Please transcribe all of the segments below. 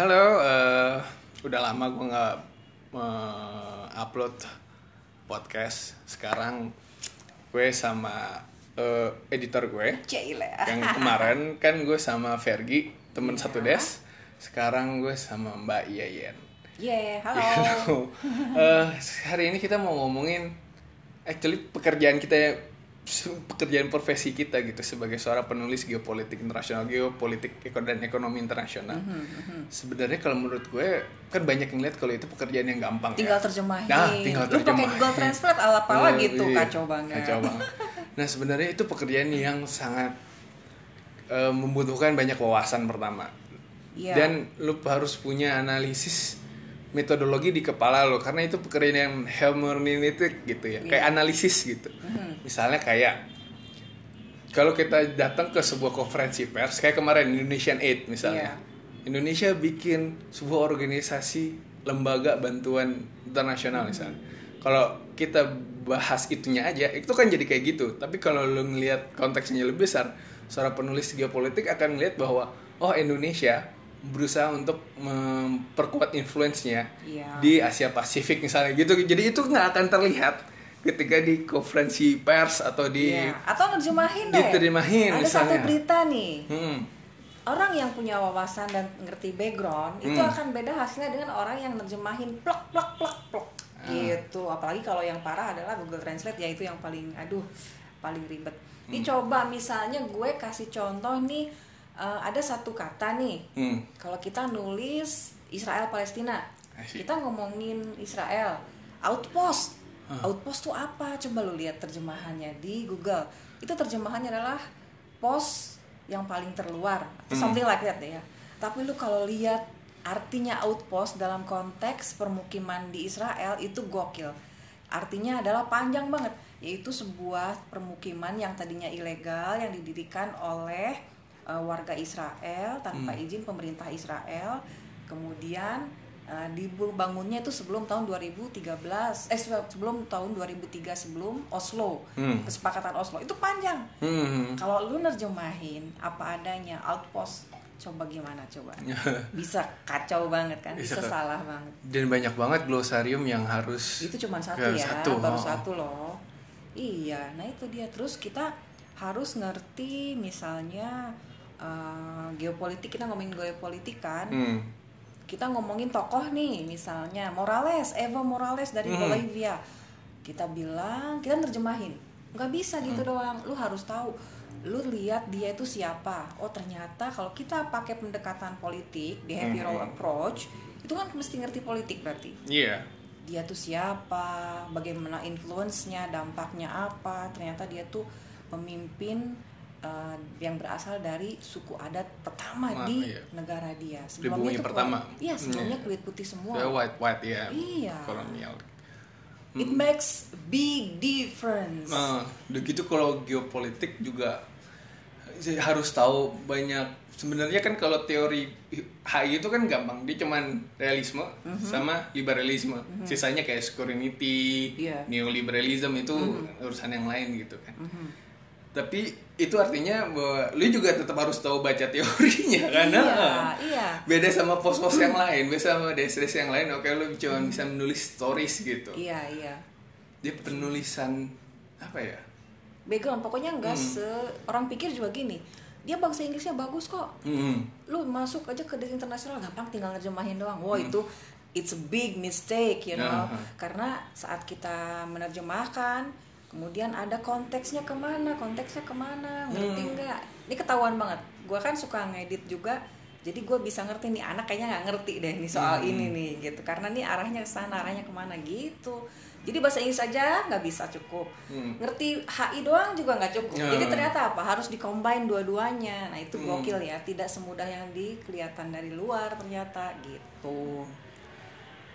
Halo, eh, udah lama gue nggak eh, upload podcast. Sekarang gue sama eh, editor gue Cile. yang kemarin kan gue sama Vergi temen Iya. satu des. Sekarang gue sama Mbak Yayen. Yeah, halo. Halo. Eh, hari ini kita mau ngomongin actually pekerjaan kita pekerjaan profesi kita gitu sebagai seorang penulis geopolitik internasional, geopolitik dan ekonomi internasional. Mhm, Sebenarnya kalau menurut gue kan banyak yang lihat kalau itu pekerjaan yang gampang Tinggal ya. terjemahin. Nah, tinggal Lu pakai terjemahin. Google Translate ala pala Eh, gitu, iya, kacau banget. Kacau banget. Nah, sebenarnya itu pekerjaan yang sangat eh, membutuhkan banyak wawasan pertama. Iya. Dan lu harus punya analisis metodologi di kepala lo karena itu pekerjaan yang hermeneutik gitu ya, kayak Iya. analisis gitu. Mhm. Misalnya kayak kalau kita datang ke sebuah konferensi pers kayak kemarin Indonesian Aid misalnya. Iya. Indonesia bikin sebuah organisasi lembaga bantuan internasional misalnya. Kalau kita bahas itunya aja, itu kan jadi kayak gitu. Tapi kalau lu ngelihat konteksnya lebih besar, seorang penulis geopolitik akan melihat bahwa oh Indonesia berusaha untuk memperkuat influence-nya Iya. di Asia Pasifik misalnya gitu. Jadi itu nggak akan terlihat ketika di konferensi pers atau di Iya. Atau nerjemahin deh. Diterjemahin Ada satu misalnya. berita nih. Hmm. Orang yang punya wawasan dan ngerti background itu Hmm. akan beda hasilnya dengan orang yang nerjemahin plok plok plok plok Ah. gitu. Apalagi kalau yang parah adalah Google Translate ya itu yang paling aduh paling ribet. Hmm. Ini coba misalnya gue kasih contoh nih eh, ada satu kata nih Hmm. Kalau kita nulis Israel Palestina, kita ngomongin Israel, outpost. Outpost tuh apa? Coba lu lihat terjemahannya di Google. Itu terjemahannya adalah pos yang paling terluar, atau Hmm. something like that ya. Tapi lu kalau lihat artinya outpost dalam konteks permukiman di Israel itu gokil. Artinya adalah panjang banget, yaitu sebuah permukiman yang tadinya ilegal yang didirikan oleh uh, warga Israel tanpa izin pemerintah Israel. Kemudian uh, dibangunnya itu sebelum tahun 2013, eh sebelum tahun 2003 sebelum Oslo, Hmm. kesepakatan Oslo itu panjang. Hmm. Kalau lu nerjemahin apa adanya outpost, coba gimana coba? Bisa kacau banget kan? Bisa salah banget. Dan banyak banget glosarium yang harus Itu cuma satu ya, satu, baru oh. satu loh. Iya, nah itu dia. Terus kita harus ngerti misalnya eh, geopolitik kita ngomongin geopolitik kan. Hmm. Kita ngomongin tokoh nih, misalnya Morales, Evo Morales dari Hmm. Bolivia. Kita bilang, kita nerjemahin. nggak bisa gitu Hmm. doang. Lu harus tahu. Lu lihat dia itu siapa. Oh, ternyata kalau kita pakai pendekatan politik, behavioral Hmm. approach, itu kan mesti ngerti politik berarti Iya. dia tuh siapa, bagaimana influence-nya, dampaknya apa. Ternyata dia tuh pemimpin uh, yang berasal dari suku adat pertama Ah, di iya. negara dia. bumi itu pertama. kulit- Iya, sebelumnya Iya. kulit putih semua. The white white ya. Iya. Kolonial. It makes big difference. Nah, udah gitu kalau geopolitik juga harus tahu banyak sebenarnya kan kalau teori HI itu kan gampang dia cuman realisme sama liberalisme sisanya kayak security Iya. neoliberalism itu urusan yang lain gitu kan Mhm. Tapi itu artinya bahwa lu juga tetap harus tahu baca teorinya karena Iya, iya. beda sama pos-pos yang lain beda sama des-des yang lain oke lu cuma bisa menulis stories gitu Iya, iya. dia penulisan apa ya Background pokoknya enggak Hmm. se orang pikir juga gini. Dia bahasa Inggrisnya bagus kok. Hmm. lu masuk aja ke des internasional gampang tinggal ngerjemahin doang. Hmm. Wah itu it's a big mistake, you know. Aha. Karena saat kita menerjemahkan, kemudian ada konteksnya ke mana, konteksnya ke mana, ngerti Hmm. nggak? Ini ketahuan banget. Gua kan suka ngedit juga, jadi gue bisa ngerti nih anak kayaknya nggak ngerti deh nih soal Hmm. ini nih gitu. Karena nih arahnya ke sana, arahnya ke mana gitu. Jadi bahasa Inggris aja nggak bisa cukup. Hmm. Ngerti HI doang juga nggak cukup. Ya. Jadi ternyata apa? Harus dikombin dua-duanya. Nah itu Hmm. gokil ya. Tidak semudah yang dikelihatan dari luar ternyata gitu.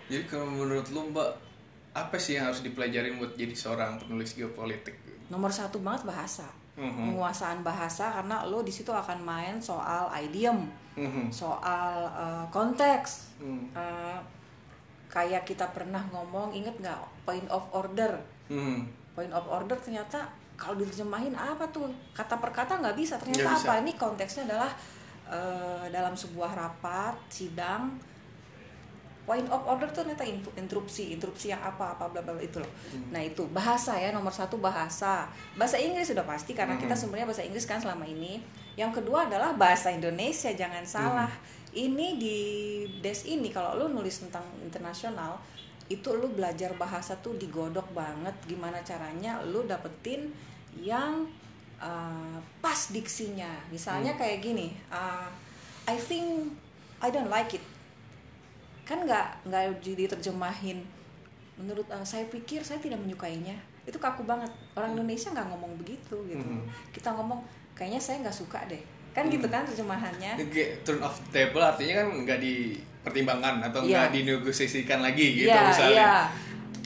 Jadi kalau menurut lu Mbak, apa sih yang harus dipelajarin buat jadi seorang penulis geopolitik? Nomor satu banget bahasa. Mhm. Penguasaan bahasa karena lo di situ akan main soal idiom, Mhm. soal eh, konteks. Eh, kayak kita pernah ngomong, inget nggak point of order? Hmm. Point of order ternyata kalau diterjemahin apa tuh kata per kata nggak bisa ternyata Nggak bisa. apa ini konteksnya adalah eh, dalam sebuah rapat sidang point of order tuh ternyata inpu- interupsi interupsi yang apa apa bla bla itu loh. Nah itu bahasa ya nomor satu bahasa. Bahasa Inggris sudah pasti karena kita sumbernya bahasa Inggris kan selama ini. Yang kedua adalah bahasa Indonesia jangan salah. Ini di des ini kalau lu nulis tentang internasional itu lu belajar bahasa tuh digodok banget. Gimana caranya lu dapetin yang uh, pas diksinya. Misalnya kayak gini uh, I think I don't like it kan nggak nggak diterjemahin menurut uh, saya pikir saya tidak menyukainya. Itu kaku banget. Orang Indonesia nggak ngomong begitu gitu. Hmm. kita ngomong kayaknya saya nggak suka deh. Kan gitu kan terjemahannya. Turn off the table artinya kan nggak dipertimbangkan atau Iya. nggak dinegosiasikan lagi gitu Iya, misalnya. iya.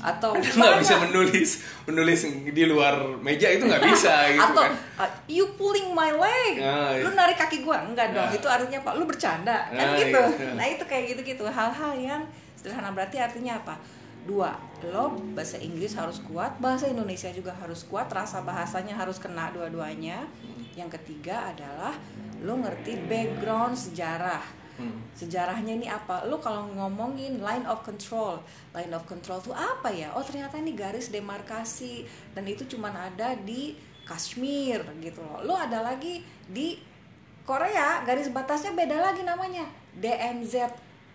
Atau nggak bisa menulis menulis di luar meja itu nggak bisa gitu atau kan. uh, you pulling my leg. Ah, iya. lu narik kaki gua? Enggak dong Ah. itu artinya apa? Lu bercanda kan Ah, gitu. iya. nah itu kayak gitu gitu hal-hal yang sederhana berarti artinya apa? Dua lo bahasa Inggris harus kuat bahasa Indonesia juga harus kuat rasa bahasanya harus kena dua-duanya. Yang ketiga adalah lo ngerti background sejarah Hmm. sejarahnya ini apa lu kalau ngomongin line of control line of control tuh apa ya oh ternyata ini garis demarkasi dan itu cuman ada di Kashmir gitu loh lu ada lagi di Korea garis batasnya beda lagi namanya DMZ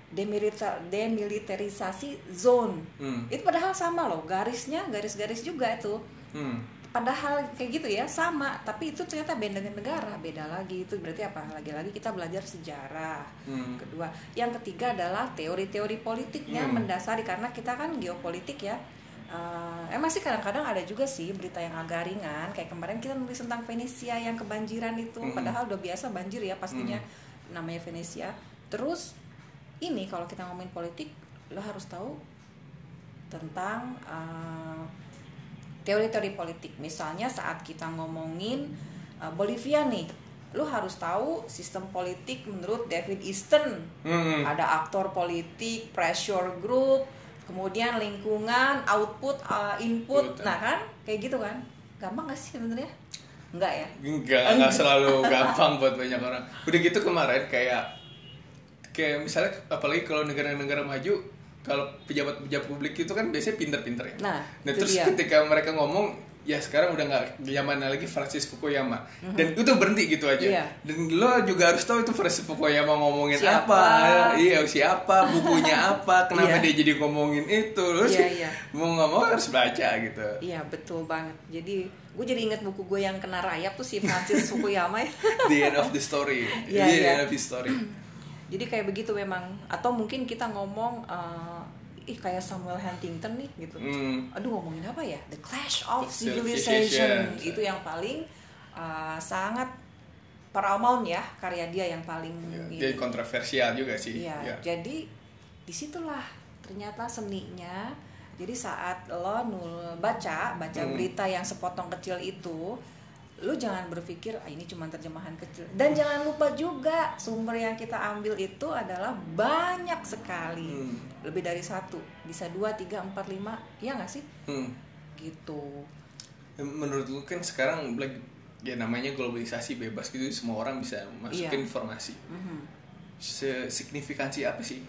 demilita- demilitarisasi zone Hmm. itu padahal sama loh garisnya garis-garis juga itu Hmm. Padahal kayak gitu ya sama. Tapi itu ternyata beda dengan negara beda lagi. Itu berarti apa? Lagi-lagi kita belajar sejarah. Hmm. kedua. Yang ketiga adalah teori-teori politiknya Hmm. mendasari karena kita kan geopolitik ya. Eh, emang sih kadang-kadang ada juga sih berita yang agak ringan. Kayak kemarin kita nulis tentang Venesia yang kebanjiran itu. Hmm. padahal udah biasa banjir ya pastinya. Namanya Venesia. Terus ini kalau kita ngomongin politik lo harus tahu tentang eh, teori-teori politik. Misalnya saat kita ngomongin uh, Bolivia nih, lu harus tahu sistem politik menurut David Easton. Hmm. Ada aktor politik, pressure group, kemudian lingkungan, output, uh, input. Betul. Nah kan, kayak gitu kan. Gampang gak sih sebenarnya? Enggak ya? Enggak, enggak selalu gampang buat banyak orang. Udah gitu kemarin kayak kayak misalnya apalagi kalau negara-negara maju kalau pejabat-pejabat publik itu kan biasanya pinter-pinter ya. Nah, Nah, terus dia. ketika mereka ngomong ya sekarang udah nggak zaman lagi Francis Fukuyama dan itu berhenti gitu aja. Iya. Dan lo juga harus tahu itu Francis Fukuyama ngomongin Siapa? apa, iya siapa, bukunya apa, kenapa Iya. dia jadi ngomongin itu, terus Iya, iya. mau nggak mau harus baca gitu. Iya betul banget. Jadi gue jadi inget buku gue yang kena rayap tuh si Francis Fukuyama ya. The end of the story. Iya, the iya. end of the story. Jadi kayak begitu memang. Atau mungkin kita ngomong, eh, ih kayak Samuel Huntington nih gitu. Hmm. Aduh ngomongin apa ya? The Clash of Civilization. Civilization itu yang paling uh, sangat paramount ya karya dia yang paling ini. Jadi kontroversial juga sih. Iya. Ya. Jadi di situlah ternyata seninya. Jadi saat lo nul baca baca Hmm. berita yang sepotong kecil itu, lu jangan berpikir ah, ini cuma terjemahan kecil. Dan jangan lupa juga sumber yang kita ambil itu adalah banyak sekali, Hmm. lebih dari satu, bisa dua, tiga, empat, lima, ya nggak sih? Hmm. Gitu. Menurut lu kan sekarang ya namanya globalisasi bebas gitu semua orang bisa masukin Iya. informasi. Mhm. Signifikansi apa sih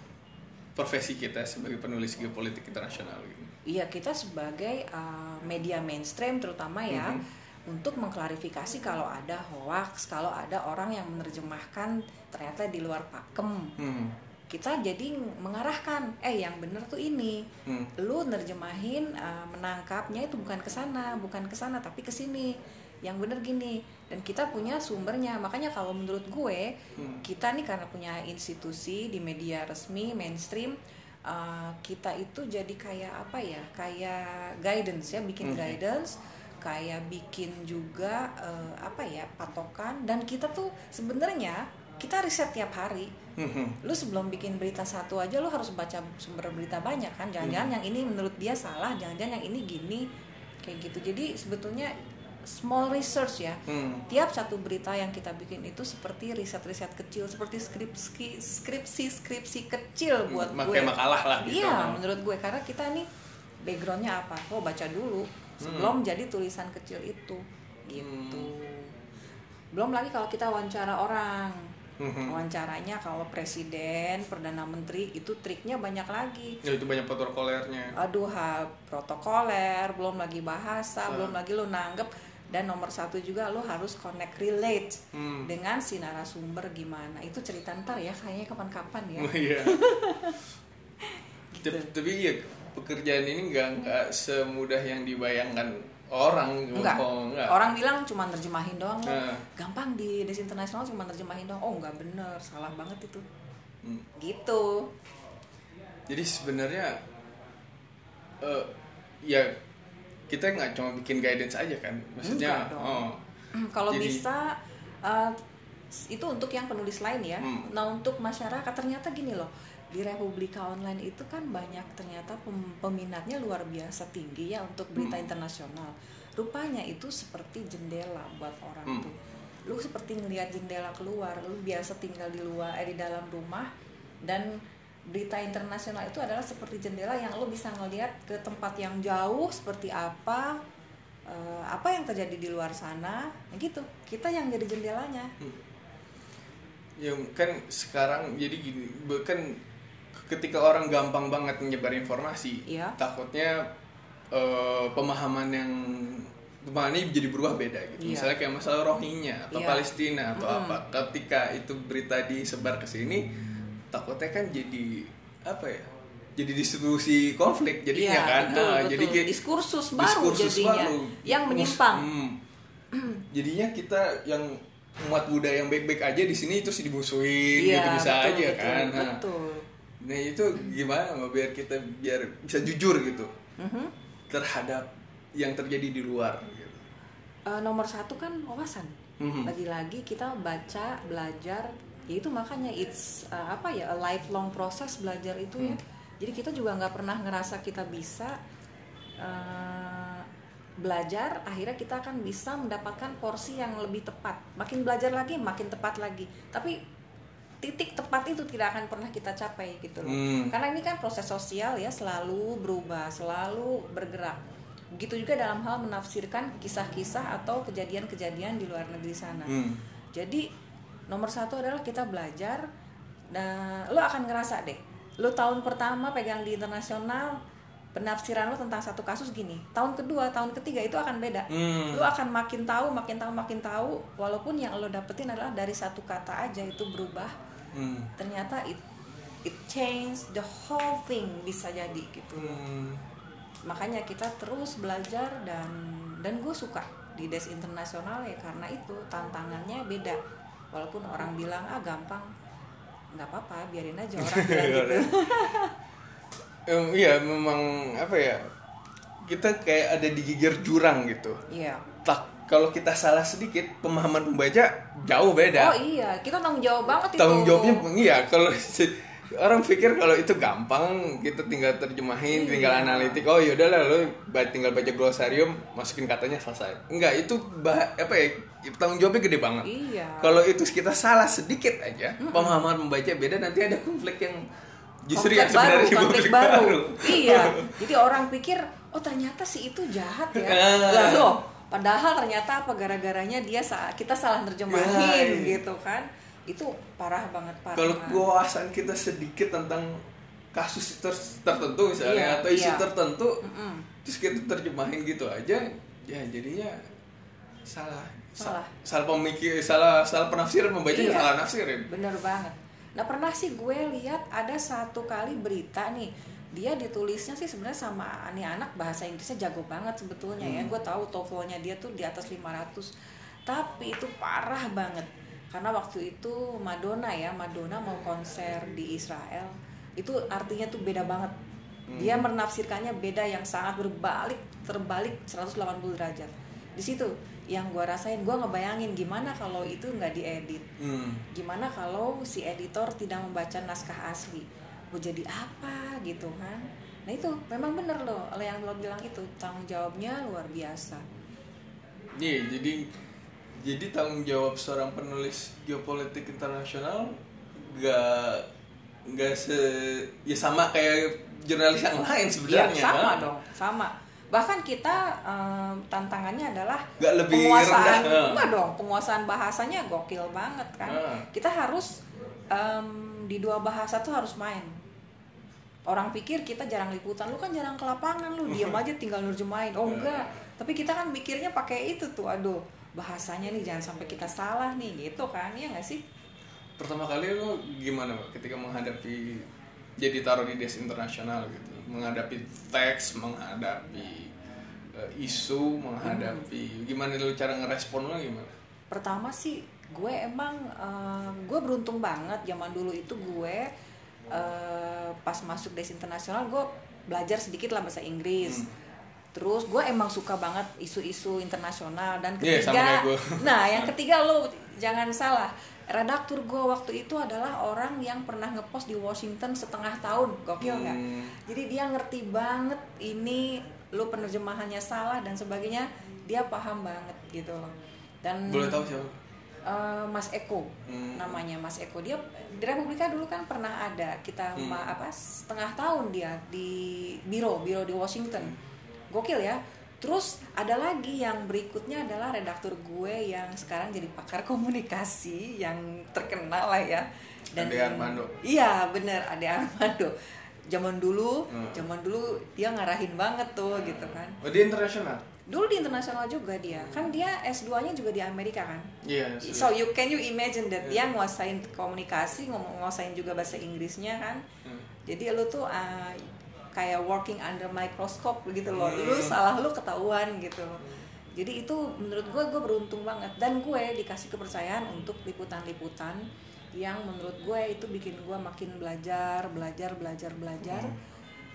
profesi kita sebagai penulis geopolitik internasional gitu? Iya kita sebagai uh, media mainstream terutama ya Mhm. Untuk mengklarifikasi kalau ada hoax, kalau ada orang yang menerjemahkan ternyata di luar pakem. Hmm. Kita jadi mengarahkan, eh yang bener tuh ini. Hmm. Lu nerjemahin uh, menangkapnya itu bukan ke sana, bukan ke sana tapi ke sini. Yang bener gini. Dan kita punya sumbernya. Makanya kalau menurut gue, Hmm. kita nih karena punya institusi di media resmi mainstream uh, kita itu jadi kayak apa ya kayak guidance ya bikin Mhm. guidance kayak bikin juga uh, apa ya patokan. Dan kita tuh sebenarnya kita riset tiap hari. Hmm. lu sebelum bikin berita satu aja lu harus baca sumber berita banyak kan. Jangan-jangan yang ini menurut dia salah jangan-jangan yang ini gini kayak gitu. Jadi sebetulnya small research ya. Hmm. tiap satu berita yang kita bikin itu seperti riset-riset kecil seperti skripsi skripsi skripsi kecil buat Makai gue. makalah lah gitu. iya menurut gue. Karena kita nih backgroundnya apa? Oh baca dulu sebelum jadi tulisan kecil itu gitu Hmm. belum lagi kalau kita wawancara orang Mhm. wawancaranya kalau presiden perdana menteri itu triknya banyak lagi Ya itu banyak protokolernya. aduh ha, protokoler belum lagi bahasa Ah. belum lagi lu nanggep dan nomor satu juga lu harus connect relate Hmm. dengan si narasumber gimana itu cerita ntar ya kayaknya kapan-kapan ya Oh, Iya. Gitu. Tapi- Tapi iya pekerjaan ini nggak nggak semudah yang dibayangkan orang. enggak Oh, enggak. orang bilang cuma nerjemahin doang Nah. gampang di des internasional cuma nerjemahin doang oh enggak bener salah banget itu Hmm. gitu Jadi sebenarnya eh ya kita nggak cuma bikin guidance aja kan, maksudnya. Oh, kalau Jadi- bisa uh, itu untuk yang penulis lain ya Hmm. nah untuk masyarakat ternyata gini loh di Republika Online itu kan banyak ternyata pem- peminatnya luar biasa tinggi ya untuk berita Hmm. internasional. Rupanya itu seperti jendela buat orang Hmm. tuh. Lu seperti ngelihat jendela keluar lu biasa tinggal di luar eh, di dalam rumah dan berita internasional itu adalah seperti jendela yang lu bisa ngelihat ke tempat yang jauh seperti apa eh, apa yang terjadi di luar sana. Nah gitu. Kita yang jadi jendelanya. Ya kan sekarang jadi gini, kan ketika orang gampang banget menyebar informasi, Iya. takutnya eh, pemahaman yang pemahaman ini jadi berubah beda gitu. Iya. Misalnya kayak masalah Rohingya atau Iya. Palestina atau Mm-mm. apa. Ketika itu berita disebar ke sini, takutnya kan jadi apa ya? Jadi distribusi konflik jadinya kan. betul, Ah, betul. jadi kayak diskursus baru diskursus jadinya baru. yang menyimpang hmm, jadinya kita yang umat Buddha yang baik-baik aja di sini terus dimusuhin Iya, gitu bisa betul, aja betul, kan. Nah, betul Nah itu gimana nggak biar kita biar bisa jujur gitu Mhm. terhadap yang terjadi di luar. Gitu. Eh, nomor satu kan wawasan Mhm. lagi-lagi kita baca belajar ya itu makanya it's uh, apa ya a lifelong proses belajar itu ya Hmm. jadi kita juga nggak pernah ngerasa kita bisa uh, belajar akhirnya kita akan bisa mendapatkan porsi yang lebih tepat makin belajar lagi makin tepat lagi tapi titik tepat itu tidak akan pernah kita capai gitu loh Hmm. karena ini kan proses sosial ya selalu berubah selalu bergerak begitu juga dalam hal menafsirkan kisah-kisah atau kejadian-kejadian di luar negeri sana Hmm. jadi nomor satu adalah kita belajar dan lo akan ngerasa deh lo tahun pertama pegang di internasional penafsiran lo tentang satu kasus gini tahun kedua tahun ketiga itu akan beda Hmm. lo akan makin tahu makin tahu makin tahu walaupun yang lo dapetin adalah dari satu kata aja itu berubah Hmm. ternyata it it change the whole thing bisa jadi gitu Hmm. makanya kita terus belajar dan dan gue suka di des internasional ya karena itu tantangannya beda walaupun orang bilang ah gampang nggak apa-apa biarin aja orang bilang gitu Em, Iya memang apa ya kita kayak ada di gigir jurang gitu. iya Tak kalau kita salah sedikit pemahaman pembaca jauh beda. oh iya. Kita tanggung jawab banget itu. Tanggung jawabnya iya kalau orang pikir kalau itu gampang kita tinggal terjemahin Iya. tinggal analitik. Oh yaudahlah lo ba- tinggal baca glosarium masukin katanya selesai. Enggak itu bah, apa ya tanggung jawabnya gede banget. Iya. Kalau itu kita salah sedikit aja pemahaman membaca beda nanti ada konflik yang justru konflik yang sebenarnya baru, konflik konflik baru. iya. Jadi orang pikir oh ternyata si itu jahat ya. Ah. Padahal ternyata apa gara-garanya dia sa- kita salah nerjemahin Ya. gitu kan itu parah banget parah kalau wawasan kita sedikit tentang kasus ter- tertentu misalnya Iya, atau isu iya. tertentu Mm-mm. terus kita terjemahin gitu aja ya jadinya salah Salah. salah pemikir salah salah penafsiran membacanya Iya. salah nafsirin bener banget nah pernah sih gue lihat ada satu kali berita nih dia ditulisnya sih sebenarnya sama nih anak bahasa Inggrisnya jago banget sebetulnya ya. Hmm. gue tahu TOEFL-nya dia tuh di atas 500 tapi itu parah banget. Karena waktu itu Madonna ya Madonna mau konser di Israel itu artinya tuh beda banget. Dia menafsirkannya beda yang sangat berbalik terbalik 180 derajat. Di situ yang gue rasain gue ngebayangin gimana kalau itu nggak diedit. Hmm. gimana kalau si editor tidak membaca naskah asli mau jadi apa gitu kan. Nah itu memang bener loh yang lo bilang itu tanggung jawabnya luar biasa. Iya, jadi jadi tanggung jawab seorang penulis geopolitik internasional gak nggak se ya sama kayak jurnalis yang lain ya sebenarnya sama kan? dong sama. Bahkan kita em, tantangannya adalah Nggak lebih penguasaan rendah, enggak dong penguasaan bahasanya gokil banget kan. Ah. kita harus em, di dua bahasa tuh harus main orang pikir kita jarang liputan. Lu kan jarang ke lapangan lu diem aja tinggal nerjemahin. Oh enggak. Tapi kita kan mikirnya pakai itu tuh aduh bahasanya nih jangan sampai kita salah nih gitu kan ya nggak sih? Pertama kali lo gimana Mbak, ketika menghadapi jadi taruh di des internasional gitu. Menghadapi teks menghadapi eh, isu menghadapi gimana lo cara ngerespon lo gimana? Pertama sih gue emang eh, gue beruntung banget. Zaman dulu itu gue eh, pas masuk des internasional gue belajar sedikit lah bahasa Inggris. Hmm. terus gue emang suka banget isu-isu internasional. Dan Iya, sama ketiga kayak gue. nah yang ketiga lo jangan salah. Redaktur gue waktu itu adalah orang yang pernah ngepost di Washington setengah tahun. Gokil nggak? Hmm. jadi dia ngerti banget ini lo penerjemahannya salah dan sebagainya. Dia paham banget gitu loh. Dan boleh tahu siapa Eh, Mas Eko. Hmm. namanya Mas Eko. Dia di Republika dulu kan pernah ada kita Hmm. ma- apa setengah tahun dia di biro biro di Washington. Gokil ya. Terus ada lagi yang berikutnya adalah redaktur gue yang sekarang jadi pakar komunikasi yang terkenal lah ya. Ade Armando. iya bener Ade Armando. Zaman dulu Hmm. zaman dulu dia ngarahin banget tuh gitu kan. Oh dia internasional dulu di internasional juga dia kan dia S2 nya juga di Amerika kan iya So you can you imagine that dia nguasain komunikasi, ngomong nguasain juga bahasa Inggrisnya kan. Hmm. Jadi lu tuh uh, kayak working under microscope gitu loh. Hmm. Lu salah lu ketahuan gitu loh. Jadi itu menurut gue gue beruntung banget dan gue dikasih kepercayaan untuk liputan-liputan yang menurut gue itu bikin gue makin belajar, belajar, belajar, belajar.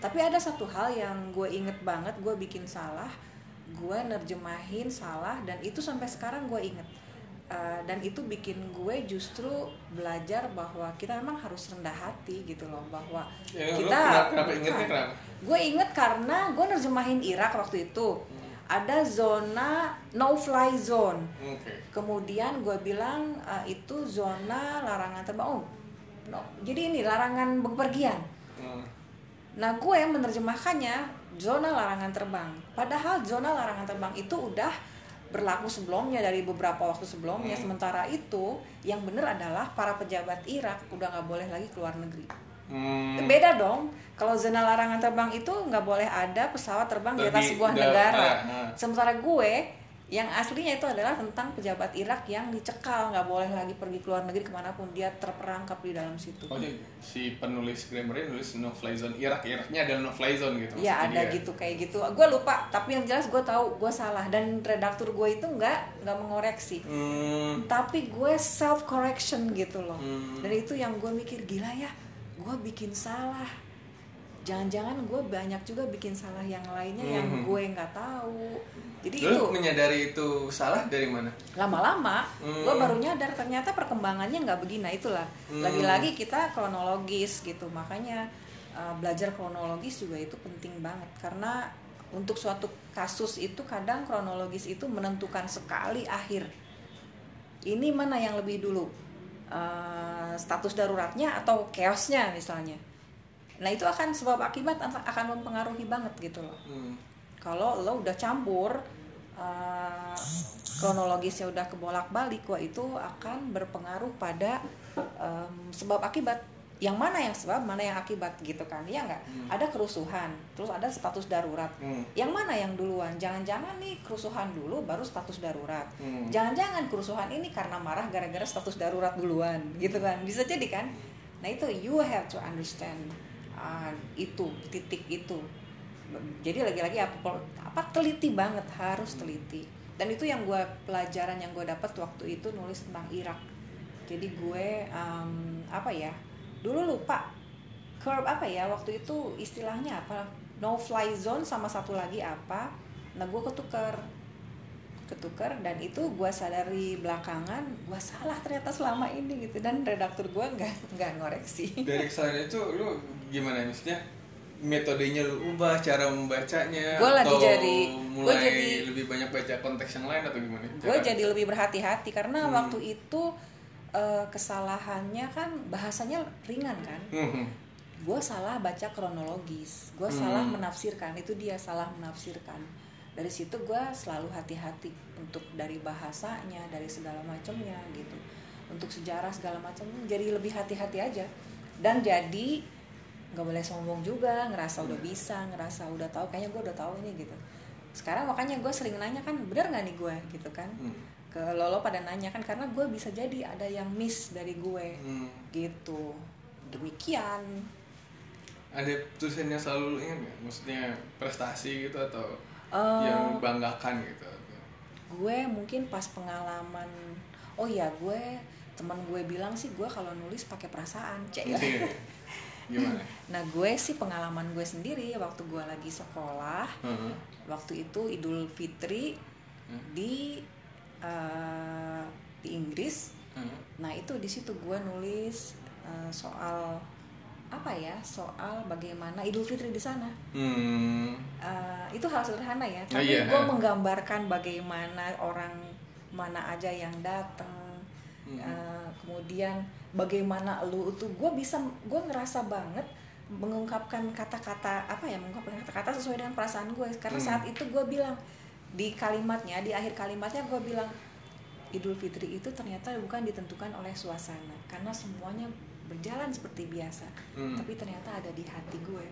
Tapi ada satu hal yang gue inget banget gue bikin salah, gue nerjemahin salah dan itu sampai sekarang gue inget. Uh, dan itu bikin gue justru belajar bahwa kita memang harus rendah hati gitu loh bahwa Ya, kita kenapa- kenapa ingetnya Bukan. kenapa? gue inget karena gue nerjemahin Irak waktu itu ada zona no fly zone oke kemudian gue bilang uh, itu zona larangan terbang oh no. jadi ini larangan bepergian Hmm. Nah, gue menerjemahkannya zona larangan terbang. Padahal zona larangan terbang itu udah berlaku sebelumnya dari beberapa waktu sebelumnya. Hmm. Sementara itu, yang benar adalah para pejabat Irak udah nggak boleh lagi keluar negeri. Hmm. Beda dong. Kalau zona larangan terbang itu nggak boleh ada pesawat terbang di atas sebuah negara. ah, ah. Sementara gue yang aslinya itu adalah tentang pejabat Irak yang dicekal nggak boleh lagi pergi keluar negeri ke mana pun dia terperangkap di dalam situ. Oh, jadi si penulis grammarnya nulis no fly zone Irak Iraknya adalah no fly zone gitu Iya ada dia. gitu kayak gitu. Gue lupa, tapi yang jelas gue tahu gue salah dan redaktur gue itu nggak nggak mengoreksi. Hmm. Tapi gue self correction gitu loh. Hmm. Dan itu yang gue mikir gila ya, gue bikin salah. Jangan-jangan gue banyak juga bikin salah yang lainnya yang Mhm. gue nggak tahu. Jadi Lu itu menyadari itu salah dari mana? lama-lama Hmm. gue baru nyadar ternyata perkembangannya nggak begini nah itulah Hmm. lagi-lagi kita kronologis gitu makanya uh, belajar kronologis juga itu penting banget karena untuk suatu kasus itu kadang kronologis itu menentukan sekali akhir ini mana yang lebih dulu Uh, status daruratnya atau chaosnya misalnya nah itu akan sebab akibat akan mempengaruhi banget gitu loh. Hmm. kalau lo udah campur uh, kronologisnya udah kebolak balik wah itu akan berpengaruh pada um, sebab akibat. Yang mana yang sebab mana yang akibat gitu kan ya nggak? Ada kerusuhan terus ada status darurat. Hmm. yang mana yang duluan? Jangan-jangan nih kerusuhan dulu baru status darurat. Hmm. jangan-jangan kerusuhan ini karena marah gara-gara status darurat duluan gitu kan? Bisa jadi kan? Nah itu you have to understand itu titik itu. Jadi lagi-lagi apa, apa teliti banget harus teliti. Dan itu yang gue pelajaran yang gue dapat waktu itu nulis tentang Irak. Jadi gue um, apa ya dulu lupa curve apa ya waktu itu istilahnya apa no fly zone sama satu lagi apa. Nah gue ketukar ketukar dan itu gue sadari belakangan gue salah ternyata selama ini gitu dan redaktur gue nggak nggak ngoreksi Dari kesalahan itu lu gimana maksudnya? Metodenya lu ubah, cara membacanya Gua lagi atau jadi- gua mulai jadi- lebih banyak baca konteks yang lain atau gimana? gue jadi lebih berhati-hati karena Hmm. waktu itu eh, kesalahannya kan bahasanya ringan kan Hmm. gue salah baca kronologis gue Hmm. salah menafsirkan itu dia salah menafsirkan dari situ gue selalu hati-hati untuk dari bahasanya dari segala macamnya gitu. Untuk sejarah segala macam jadi lebih hati-hati aja. Dan jadi nggak boleh sombong juga ngerasa udah bisa ngerasa udah tahu kayaknya gue udah tahu ini gitu. Sekarang makanya gue sering nanya kan bener nggak nih gue gitu kan. Hmm. ke lolo pada nanya kan karena gue bisa jadi ada yang miss dari gue. Hmm. gitu. Demikian. Ada tulisannya selalu ingat nggak? Maksudnya prestasi gitu atau Eh, yang banggakan gitu gue mungkin pas pengalaman oh ya gue teman gue bilang sih gue kalau nulis pakai perasaan cek Iya. gimana nah gue sih pengalaman gue sendiri waktu gue lagi sekolah Heeh. waktu itu Idul Fitri Hmm. di eh, di Inggris Heeh. nah itu di situ gue nulis eh, soal apa ya soal bagaimana Idul Fitri di sana Hmm. Eh, itu hal sederhana ya Oh, tapi iya. gue menggambarkan bagaimana orang mana aja yang datang Hmm. Eh, kemudian bagaimana lu itu gue bisa gue ngerasa banget mengungkapkan kata-kata apa ya mengungkapkan kata-kata sesuai dengan perasaan gue karena Hmm. saat itu gue bilang di kalimatnya di akhir kalimatnya gue bilang Idul Fitri itu ternyata bukan ditentukan oleh suasana karena semuanya berjalan seperti biasa Hmm. tapi ternyata ada di hati gue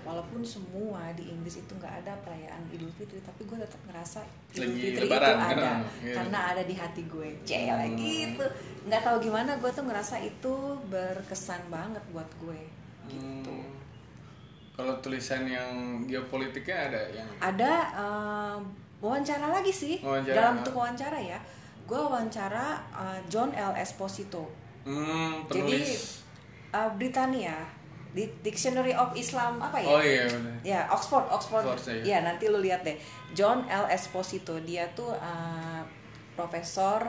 walaupun semua di Inggris itu nggak ada perayaan Idul Fitri tapi gue tetap ngerasa Idul Lagi Fitri lebaran, itu ada kan? Iya. karena ada di hati gue cel Hmm. gitu nggak tahu gimana gue tuh ngerasa itu berkesan banget buat gue gitu Hmm. Kalau tulisan yang geopolitiknya ada yang ada eh, wawancara lagi sih Wawancara. dalam bentuk wawancara ya gue wawancara eh, John L Esposito hmm, jadi eh, Britania di Dictionary of Islam apa ya oh iya benar. Ya, Oxford, Oxford. Oxford, ya, ya. nanti lu lihat deh. John L. Esposito, dia tuh uh, profesor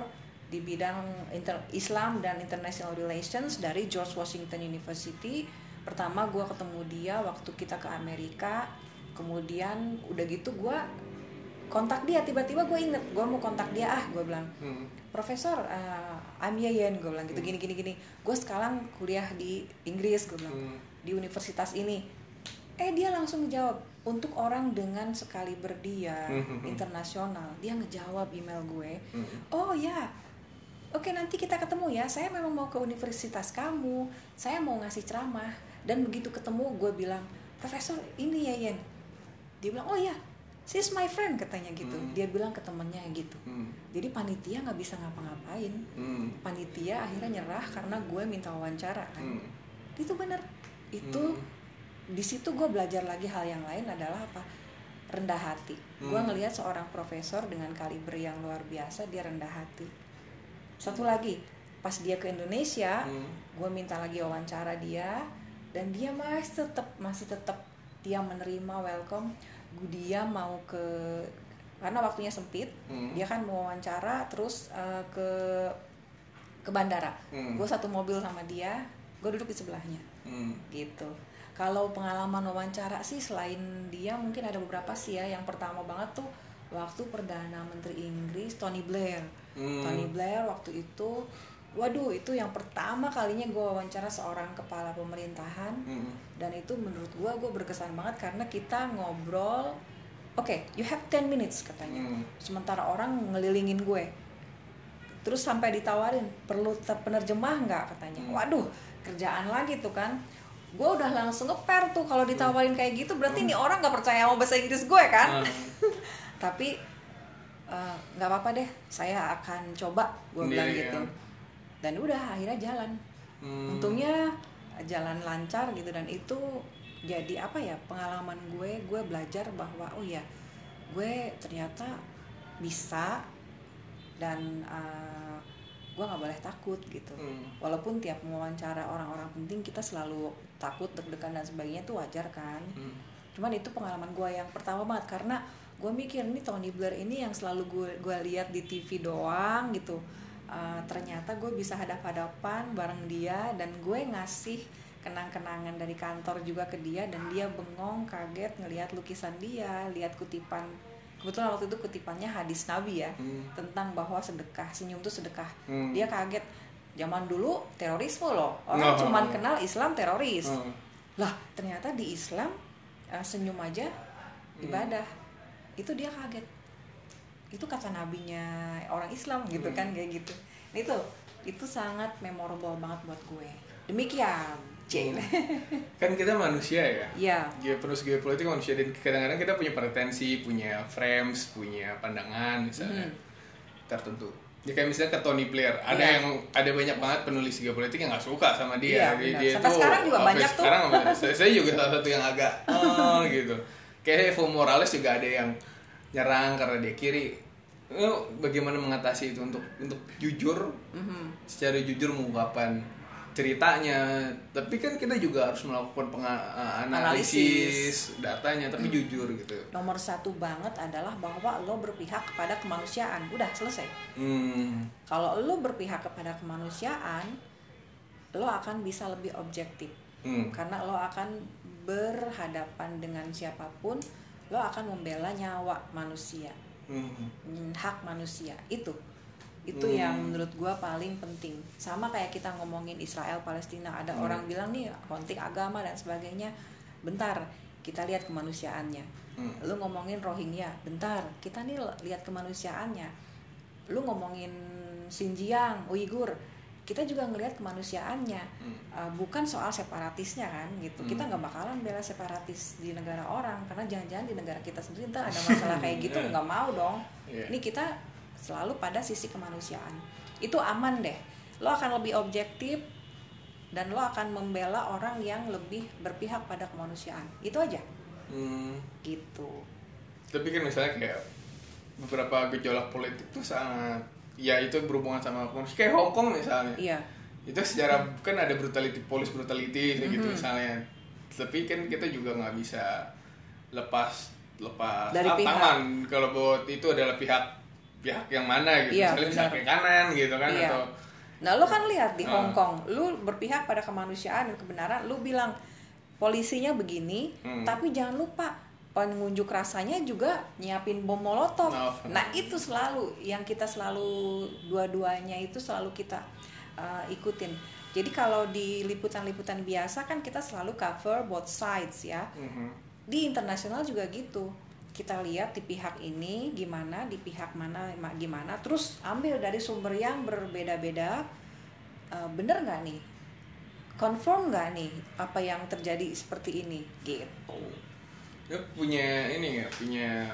di bidang inter- Islam dan International Relations dari George Washington University. Pertama gua ketemu dia waktu kita ke Amerika. Kemudian udah gitu gua kontak dia tiba-tiba gue inget gue mau kontak dia ah gue bilang Hmm. Profesor, uh, I'm Yayen, gue bilang gitu, gini gini gini. Gue sekarang kuliah di Inggris, gue bilang Hmm. di universitas ini. Eh dia langsung jawab untuk orang dengan sekali berdia Hmm. internasional, dia ngejawab email gue. Hmm. Oh ya, oke nanti kita ketemu ya. Saya memang mau ke universitas kamu, saya mau ngasih ceramah. Dan begitu ketemu, gue bilang, Profesor ini Yayen. Dia bilang, oh ya, she's my friend katanya gitu. Hmm. Dia bilang ke temennya gitu Hmm. jadi panitia nggak bisa ngapa-ngapain Hmm. panitia akhirnya nyerah karena gue minta wawancara kan Hmm. itu bener itu Hmm. di situ gue belajar lagi hal yang lain adalah apa rendah hati gue Hmm. ngelihat seorang profesor dengan kaliber yang luar biasa dia rendah hati satu lagi pas dia ke Indonesia Hmm. gue minta lagi wawancara dia dan dia masih tetap masih tetap dia menerima welcome dia mau ke karena waktunya sempit Hmm. dia kan mau wawancara terus eh, ke ke bandara Hmm. gue satu mobil sama dia gue duduk di sebelahnya Hmm. gitu kalau pengalaman wawancara sih selain dia mungkin ada beberapa sih ya yang pertama banget tuh waktu perdana menteri Inggris Tony Blair Hmm. Tony Blair waktu itu waduh itu yang pertama kalinya gue wawancara seorang kepala pemerintahan. Hmm. dan itu menurut gue gue berkesan banget karena kita ngobrol oke you have 10 minutes katanya. Hmm. sementara orang ngelilingin gue. Terus sampai ditawarin perlu penerjemah nggak? katanya. Hmm. waduh kerjaan lagi tuh kan. Gue udah langsung ngeper tuh kalau ditawarin kayak gitu berarti ini orang nggak percaya sama bahasa Inggris gue kan? Hmm. tapi eh, nggak apa-apa deh saya akan coba gue bilang gitu dan udah akhirnya jalan Hmm. untungnya jalan lancar gitu dan itu jadi apa ya pengalaman gue gue belajar bahwa oh ya gue ternyata bisa dan uh, gue nggak boleh takut gitu Hmm. walaupun tiap mewawancara orang-orang penting kita selalu takut deg-degan dan sebagainya itu wajar kan Hmm. cuman itu pengalaman gue yang pertama banget karena gue mikir ini Tony Blair ini yang selalu gue gue lihat di TV doang gitu Uh, ternyata gue bisa hadap-hadapan bareng dia dan gue ngasih kenang-kenangan dari kantor juga ke dia dan dia bengong kaget ngelihat lukisan dia lihat kutipan kebetulan waktu itu kutipannya hadis Nabi ya Hmm. tentang bahwa sedekah senyum itu sedekah Hmm. dia kaget zaman dulu terorisme loh orang Oh. cuman kenal Islam teroris Hmm. lah ternyata di Islam uh, senyum aja ibadah itu dia kaget itu kata nabinya orang Islam gitu Hmm. kan kayak gitu. Nah, itu itu sangat memorable banget buat gue. Demikian Jane kan kita manusia ya? Ya geopolitik geopolitik manusia. Dan kadang-kadang kita punya pretensi punya frames punya pandangan misalnya Mhm. tertentu. Ya kayak misalnya ke Tony Blair. Ada Iya. yang ada banyak banget penulis geopolitik yang nggak suka sama dia. Iya, Dia- dia Sampai sekarang juga banyak tuh. sekarang saya, saya juga salah satu yang agak oh, gitu. Kayak Evo Morales juga ada yang nyerang karena dia kiri. Lo bagaimana mengatasi itu untuk untuk jujur? Mhm. secara jujur mengungkapkan ceritanya. Tapi kan kita juga harus melakukan penga- analisis, datanya tapi jujur gitu. Nomor satu banget adalah bahwa lo berpihak kepada kemanusiaan. Udah selesai. Hmm. kalau lo berpihak kepada kemanusiaan lo akan bisa lebih objektif. Hmm. karena lo akan berhadapan dengan siapa pun lo akan membela nyawa manusia Hmm. Hmm, hak manusia itu itu Hmm. yang menurut gua paling penting sama kayak kita ngomongin Israel Palestina ada Hmm. orang bilang nih konflik agama dan sebagainya bentar kita lihat kemanusiaannya Hmm. lu ngomongin Rohingya bentar kita nih lihat kemanusiaannya lu ngomongin Xinjiang Uighur kita juga ngelihat kemanusiaannya. Hmm. Uh, bukan soal separatisnya kan gitu. Kita Hmm. nggak bakalan bela separatis di negara orang karena jangan-jangan di negara kita sendiri ntar ada masalah kayak gitu nggak mau dong. Iya. ini kita selalu pada sisi kemanusiaan. Itu aman deh. Lo akan lebih objektif dan lo akan membela orang yang lebih berpihak pada kemanusiaan. Itu aja. Hmm. gitu. Tapi kan misalnya kayak beberapa gejolak politik tuh sangat ya itu berhubungan sama kemanusiaan kayak Hong Kong misalnya iya itu secara kan ada brutality police brutality kayak gitu Mhm. misalnya tapi kan kita juga nggak bisa lepas lepas Dari ah, pihak. tangan kalau buat itu adalah pihak pihak yang mana gitu Iya, misalnya kayak kanan gitu kan Iya. atau Nah, lo kan lihat di Ah. Hong Kong, lu berpihak pada kemanusiaan dan kebenaran, lu bilang polisinya begini, Hmm. tapi jangan lupa pengunjuk rasanya juga nyiapin bom molotov. Oh, Nah, itu selalu yang kita selalu dua-duanya itu selalu kita uh, ikutin. Jadi kalau di liputan-liputan biasa kan kita selalu cover both sides ya. Mhm. di internasional juga gitu. Kita lihat di pihak ini gimana di pihak mana ma- gimana. Terus ambil dari sumber yang berbeda-beda Eh, bener nggak nih? Confirm nggak nih apa yang terjadi seperti ini? Gitu Lu punya ini nggak punya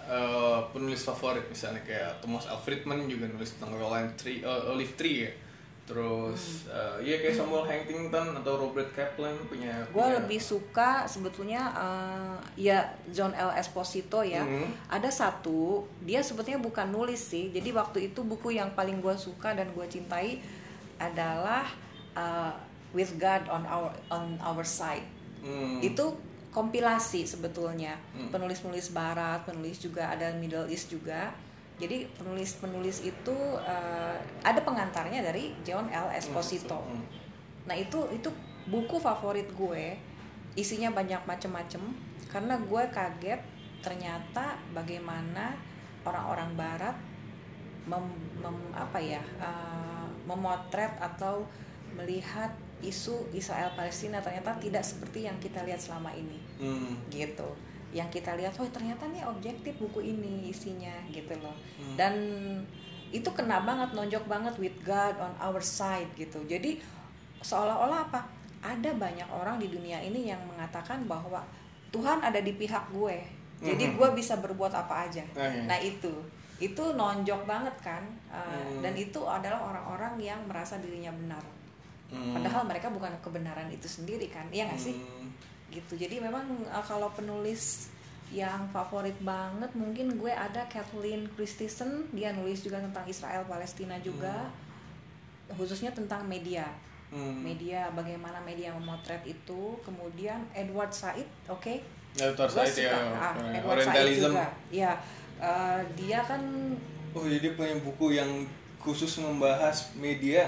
eh, penulis favorit misalnya kayak Thomas L. Friedman juga nulis tentang Olive Tree, eh, Olive Tree ya. Terus Hmm. eh, iya kayak Samuel Huntington atau Robert Kaplan punya. gue lebih suka sebetulnya eh, ya John L Esposito ya Mhm. ada satu dia sebetulnya bukan nulis sih jadi waktu itu buku yang paling gue suka dan gue cintai adalah uh, With God on Our on Our Side Hmm. itu kompilasi sebetulnya Hmm. penulis-penulis Barat penulis juga ada Middle East juga jadi penulis-penulis itu uh, ada pengantarnya dari John L Esposito Hmm. Nah itu itu buku favorit gue, isinya banyak macem-macem. Karena gue kaget ternyata bagaimana orang-orang Barat mem, mem- apa ya uh, memotret atau melihat isu Israel Palestina ternyata tidak seperti yang kita lihat selama ini, Hmm. gitu. Yang kita lihat, oh ternyata nih objektif buku ini isinya, gitu loh. Hmm. Dan itu kena banget, nonjok banget with God on our side gitu. Jadi seolah-olah apa? Ada banyak orang di dunia ini yang mengatakan bahwa Tuhan ada di pihak gue. Jadi Mhm. gue bisa berbuat apa aja. Iya. Nah itu, itu nonjok banget kan. Uh, Hmm. Dan itu adalah orang-orang yang merasa dirinya benar. Hmm. Padahal mereka bukan kebenaran itu sendiri kan, iya nggak sih? Hmm. Gitu. Jadi memang uh, kalau penulis yang favorit banget mungkin gue ada Kathleen Christensen, dia nulis juga tentang Israel Palestina juga, khususnya tentang media. Hmm. Media bagaimana media memotret itu. Kemudian Edward Said, oke? Ya, Edward Gue Said ya. Ah, Edward Said juga. Ya, uh, dia kan Oh, jadi punya buku yang khusus membahas media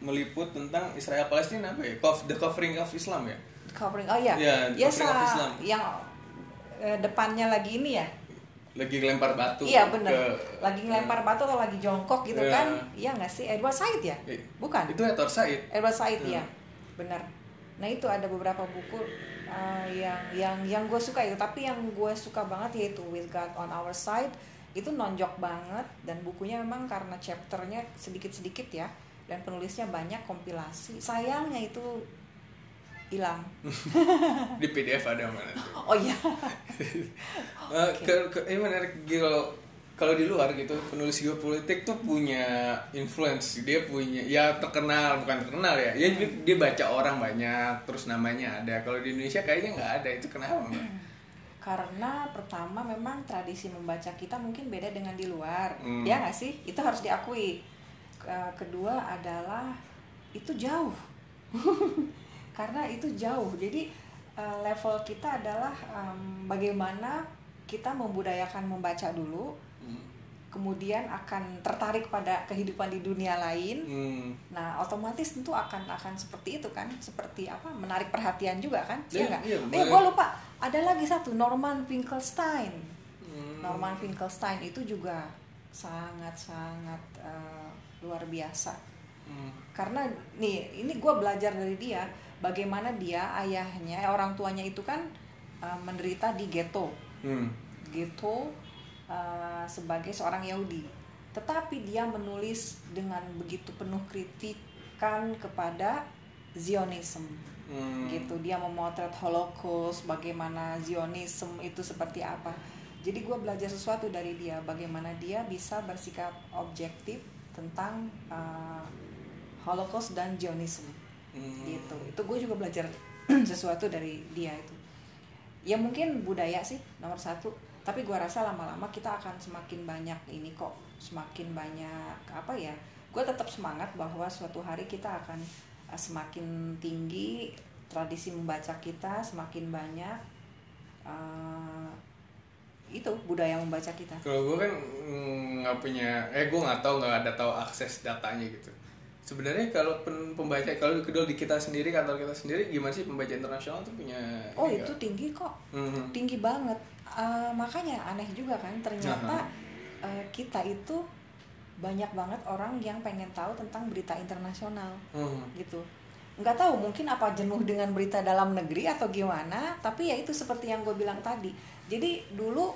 meliput tentang Israel Palestina apa ya? The Covering of Islam ya. covering. Oh iya, Iya, ya Covering of Islam. yang eh, depannya lagi ini ya. Lagi lempar batu. Iya bener. ke- Lagi ngelempar batu atau lagi jongkok gitu Iya. kan? Iya nggak sih? Edward Said ya? Bukan. Itu Edward Said. Edward Said Hmm. ya. Benar. nah itu ada beberapa buku uh, yang yang yang gue suka itu tapi yang gue suka banget yaitu With God on Our Side itu nonjok banget dan bukunya memang karena chapternya sedikit-sedikit ya dan penulisnya banyak kompilasi. Sayangnya itu hilang. Di PDF ada mana oh iya. Ke, ke, ini menarik kalau kalau di luar gitu penulis geopolitik tuh punya influence. Dia punya ya terkenal bukan terkenal ya. Ya dia, dia baca orang banyak terus namanya ada. Kalau di Indonesia kayaknya nggak ada. Itu kenapa mbak? Karena pertama memang tradisi membaca kita mungkin beda dengan di luar. Hmm. ya nggak sih? Itu harus diakui Ke- kedua adalah itu jauh karena itu jauh jadi eh, level kita adalah em, bagaimana kita membudayakan membaca dulu Hmm. kemudian akan tertarik pada kehidupan di dunia lain Hmm. Nah, otomatis tentu akan akan seperti itu kan, seperti apa menarik perhatian juga kan? Iya, Iya nggak? iya, eh, boleh. gue lupa. Ada lagi satu Norman Finkelstein. Hmm. Norman Finkelstein itu juga sangat sangat eh, luar biasa. Hmm. Karena nih, ini gue belajar dari dia bagaimana dia ayahnya orang tuanya itu kan eh, menderita di ghetto Hmm. gitu uh, sebagai seorang Yahudi. Tetapi dia menulis dengan begitu penuh kritikan kepada Zionism. Hmm. Gitu, dia memotret Holocaust, bagaimana Zionism itu seperti apa. Jadi gue belajar sesuatu dari dia, bagaimana dia bisa bersikap objektif tentang uh, Holocaust dan Zionism Hmm. gitu. Itu gue juga belajar sesuatu dari dia itu. Ya mungkin budaya sih nomor satu. Tapi gue rasa lama-lama kita akan semakin banyak ini kok. Semakin banyak apa ya gue tetap semangat bahwa suatu hari kita akan uh, semakin tinggi tradisi membaca kita semakin banyak uh, itu budaya membaca kita Kalau gue kan mm, nggak punya, eh gue nggak tahu nggak ada tahu akses datanya gitu. Sebenarnya kalau pen- pembaca kalau kedua di kita sendiri kantor kita sendiri gimana sih pembaca internasional tuh punya? oh ini itu nggak? tinggi kok Mhm. tinggi banget Eh, makanya aneh juga kan ternyata eh, kita itu banyak banget orang yang pengen tahu tentang berita internasional Mhm. gitu nggak tahu mungkin apa jenuh dengan berita dalam negeri atau gimana tapi ya itu seperti yang gue bilang tadi jadi dulu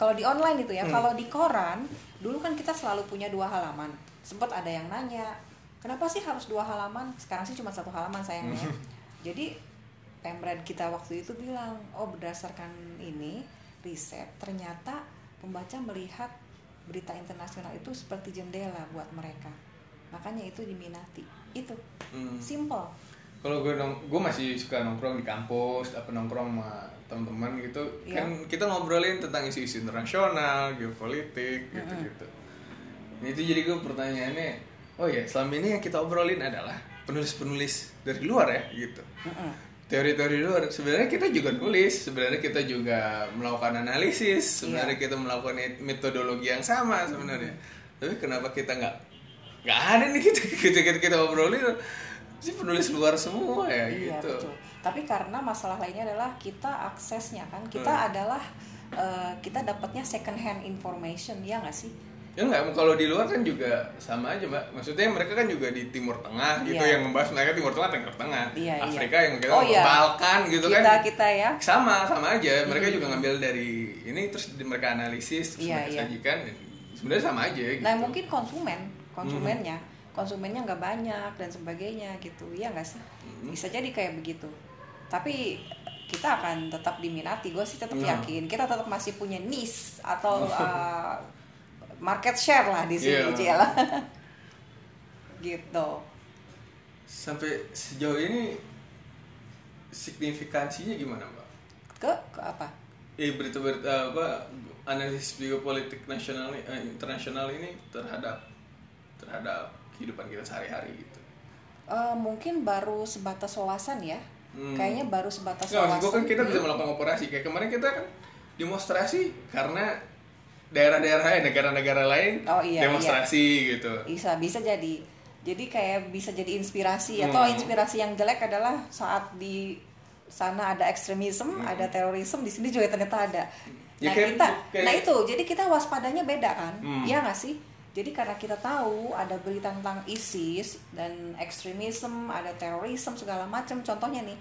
kalau di online itu ya Hmm. kalau di koran dulu kan kita selalu punya dua halaman. Sempat ada yang nanya kenapa sih harus dua halaman? Sekarang sih cuma satu halaman sayangnya ya. jadi pemred kita waktu itu bilang oh berdasarkan ini riset ternyata pembaca melihat berita internasional itu seperti jendela buat mereka. Makanya itu diminati. Itu. Hmm. simple Kalau gue nong, gue masih suka nongkrong di kampus, apa nongkrong sama teman-teman gitu. Iya. Kan kita ngobrolin tentang isu-isu internasional, geopolitik, gitu-gitu. Nah, itu jadi gue pertanyaannya, oh ya selama ini yang kita obrolin adalah penulis-penulis dari luar ya, gitu. Mm-mm. Teori-teori luar. Sebenarnya kita juga nulis, sebenarnya kita juga melakukan analisis, sebenarnya kita melakukan metodologi yang sama sebenarnya. Tapi kenapa kita nggak nggak ada nih kita kita kita, kita obrolin sih penulis luar semua ya Iya gitu. betul. Tapi karena masalah lainnya adalah kita aksesnya kan, kita Hmm. adalah eh, kita dapatnya second hand information ya nggak sih? Ya enggak, kalau di luar kan juga sama aja mbak. Maksudnya mereka kan juga di Timur Tengah gitu Iya. yang membahas mereka Timur Tengah, Timur Tengah, Iya, iya. Afrika yang kita Oh, iya. Balkan gitu kita kan. kita ya. Sama sama aja. Mereka juga ngambil dari ini terus mereka analisis terus Iya, mereka iya. sajikan. Sebenarnya sama aja gitu. Nah mungkin konsumen, konsumennya, konsumennya nggak banyak dan sebagainya gitu, ya nggak sih? Hmm. Bisa jadi kayak begitu. Tapi kita akan tetap diminati. Gue sih tetap Nah. yakin kita tetap masih punya niche atau uh, market share lah di sini, Iya. Cila. gitu. Sampai sejauh ini signifikansinya gimana mbak? Ke, ke apa? Eh berita-berita apa analisis geopolitik nasional eh, internasional ini terhadap terhadap kehidupan kita sehari-hari gitu. Eh, mungkin baru sebatas wawasan ya. Hmm. Kayaknya baru sebatas Nggak, maksud wawasan. gue kan kita bisa Hmm. melakukan operasi kayak kemarin kita kan demonstrasi karena daerah-daerah lain, negara-negara lain Oh, iya, demonstrasi gitu. bisa bisa jadi jadi kayak bisa jadi inspirasi atau Hmm. inspirasi yang jelek adalah saat di sana ada ekstremisme ada terorisme di sini juga ternyata ada Ya, nah kayak- kita kayak- nah itu jadi kita waspadanya beda kan Hmm. ya nggak sih Jadi karena kita tahu ada berita tentang ISIS dan ekstremisme, ada terorisme segala macam. Contohnya nih,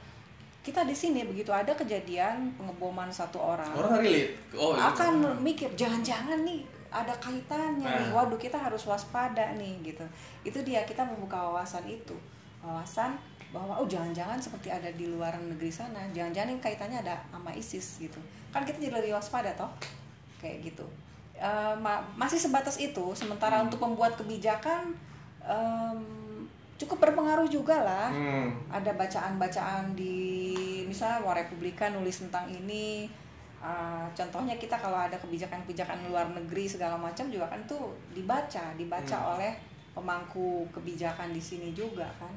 kita di sini begitu ada kejadian pengeboman satu orang, Orang relate. Oh, iya. akan mikir jangan-jangan nih ada kaitannya nih. Nah. Waduh, kita harus waspada nih gitu. Itu dia kita membuka wawasan itu. Wawasan bahwa oh jangan-jangan seperti ada di luar negeri sana, jangan-jangan yang kaitannya ada sama ISIS gitu. Kan kita jadi lebih waspada toh. Kayak gitu. Eh, ma- masih sebatas itu, sementara Hmm. untuk membuat kebijakan em, cukup berpengaruh juga lah Hmm. ada bacaan-bacaan di misalnya War Republika nulis tentang ini Uh, contohnya kita kalau ada kebijakan-kebijakan luar negeri segala macam juga kan tuh dibaca dibaca Hmm. oleh pemangku kebijakan di sini juga kan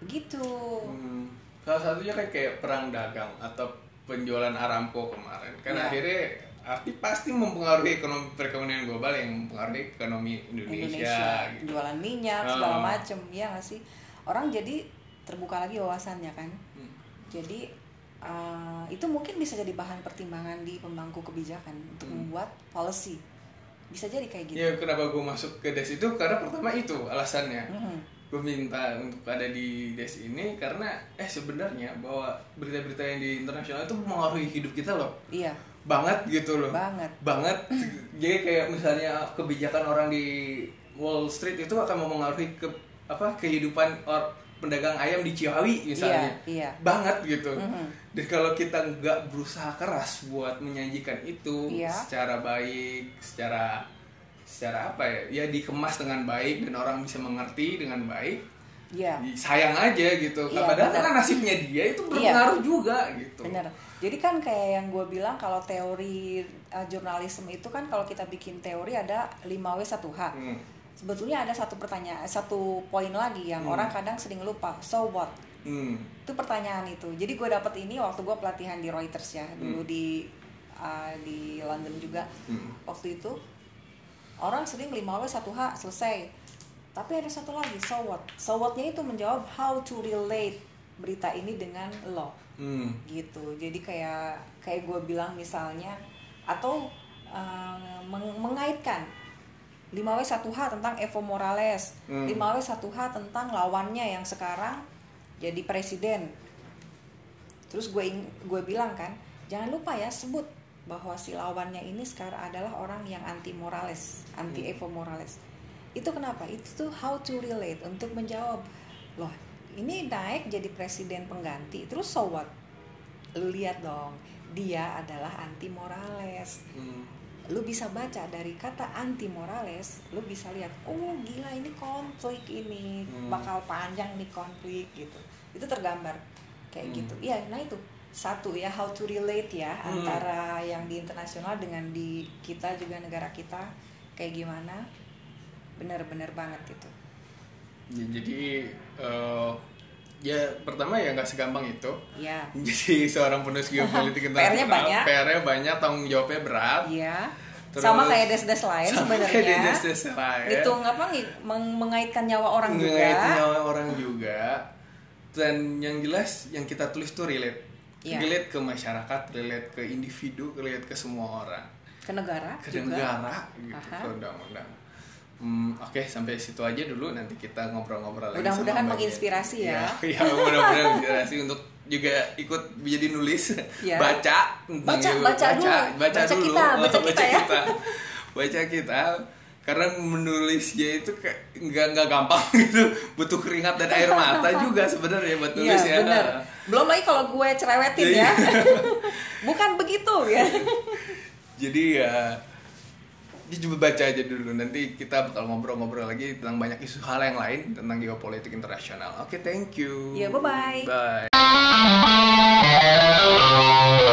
begitu Hmm. Salah satunya kan kayak perang dagang atau penjualan Aramco kemarin. Kan Ya. akhirnya arti pasti mempengaruhi ekonomi perekonomian global yang mempengaruhi ekonomi Indonesia. Indonesia gitu. jualan minyak segala Oh. macem ya nggak sih orang jadi terbuka lagi wawasannya kan Hmm. jadi uh, itu mungkin bisa jadi bahan pertimbangan di pemangku kebijakan untuk Hmm. membuat policy bisa jadi kayak gitu Ya kenapa gue masuk ke DES itu karena pertama itu alasannya. Mhm. Gue minta untuk ada di DES ini karena eh sebenarnya bahwa berita-berita yang di internasional itu mempengaruhi hidup kita loh. iya Banget gitu loh. banget. Banget. Jadi kayak misalnya kebijakan orang di Wall Street itu akan mempengaruhi ke apa kehidupan or, pedagang ayam di Ciawi misalnya. Iya iya. Banget gitu. Mhm. dan kalau kita nggak berusaha keras buat menyajikan itu Iya. secara baik secara secara apa ya ya dikemas dengan baik dan orang bisa mengerti dengan baik iya. sayang aja gitu. Iya, padahal kan nasibnya dia itu Iya. berpengaruh juga gitu. Benar jadi kan kayak yang gue bilang kalau teori uh, jurnalisme itu kan kalau kita bikin teori ada 5W 1H Hmm. sebetulnya ada satu pertanyaan satu poin lagi yang Hmm. orang kadang sering lupa so what Hmm. itu pertanyaan itu jadi gue dapet ini waktu gue pelatihan di Reuters ya dulu Hmm. di uh, di London juga Hmm. waktu itu orang sering 5W 1H selesai tapi ada satu lagi so what so what-nya itu menjawab how to relate berita ini dengan lo Hmm. gitu. Jadi kayak kayak gue bilang misalnya atau uh, meng- mengaitkan. 5W 1H tentang Evo Morales. Hmm. 5W 1H tentang lawannya yang sekarang jadi presiden. Terus gue gue bilang kan jangan lupa ya sebut bahwa si lawannya ini sekarang adalah orang yang anti Morales anti Hmm. Evo Morales. Itu kenapa? Itu tuh how to relate untuk menjawab. Loh ini naik jadi presiden pengganti terus so what lu lihat dong dia adalah anti Morales Hmm. lu bisa baca dari kata anti Morales lu bisa lihat oh gila ini konflik ini Hmm. bakal panjang nih konflik gitu itu tergambar kayak Hmm. gitu iya nah itu satu ya how to relate ya Hmm. antara yang di internasional dengan di kita juga negara kita kayak gimana bener-bener banget itu Ya, jadi eh, ya pertama ya nggak segampang itu. ya Jadi seorang penulis geopolitik PR-nya internasional, banyak. PR-nya banyak, tanggung jawabnya berat. iya Terus- sama kayak des-des lain sebenarnya des-des lain. hitung apa meng- mengaitkan nyawa orang juga nyawa orang juga. Dan yang jelas yang kita tulis tuh relate. Iya. Relate ke masyarakat, relate ke individu, relate ke semua orang. ke negara Ke juga negara gitu, ke undang-undang. Hmm, Oke, sampai situ aja dulu. Nanti kita ngobrol-ngobrol lagi. Mudah-mudahan menginspirasi ya. Iya, mudah-mudahan menginspirasi untuk juga ikut jadi nulis, Ya. baca, Baca, geo- baca dulu. baca, Baca dulu, kita, baca kita ya. kita. baca kita. Karena menulisnya itu nggak nggak gampang gitu, butuh keringat dan air mata juga sebenarnya buat Iya nulis ya. bener Belum lagi kalau gue cerewetin Iya. ya Bukan begitu ya Jadi ya jadi coba baca aja dulu nanti kita bakal ngobrol-ngobrol lagi tentang banyak isu hal yang lain tentang geopolitik internasional. Oke, okay, thank you. Ya, yeah, bye-bye. Bye. -bye. bye.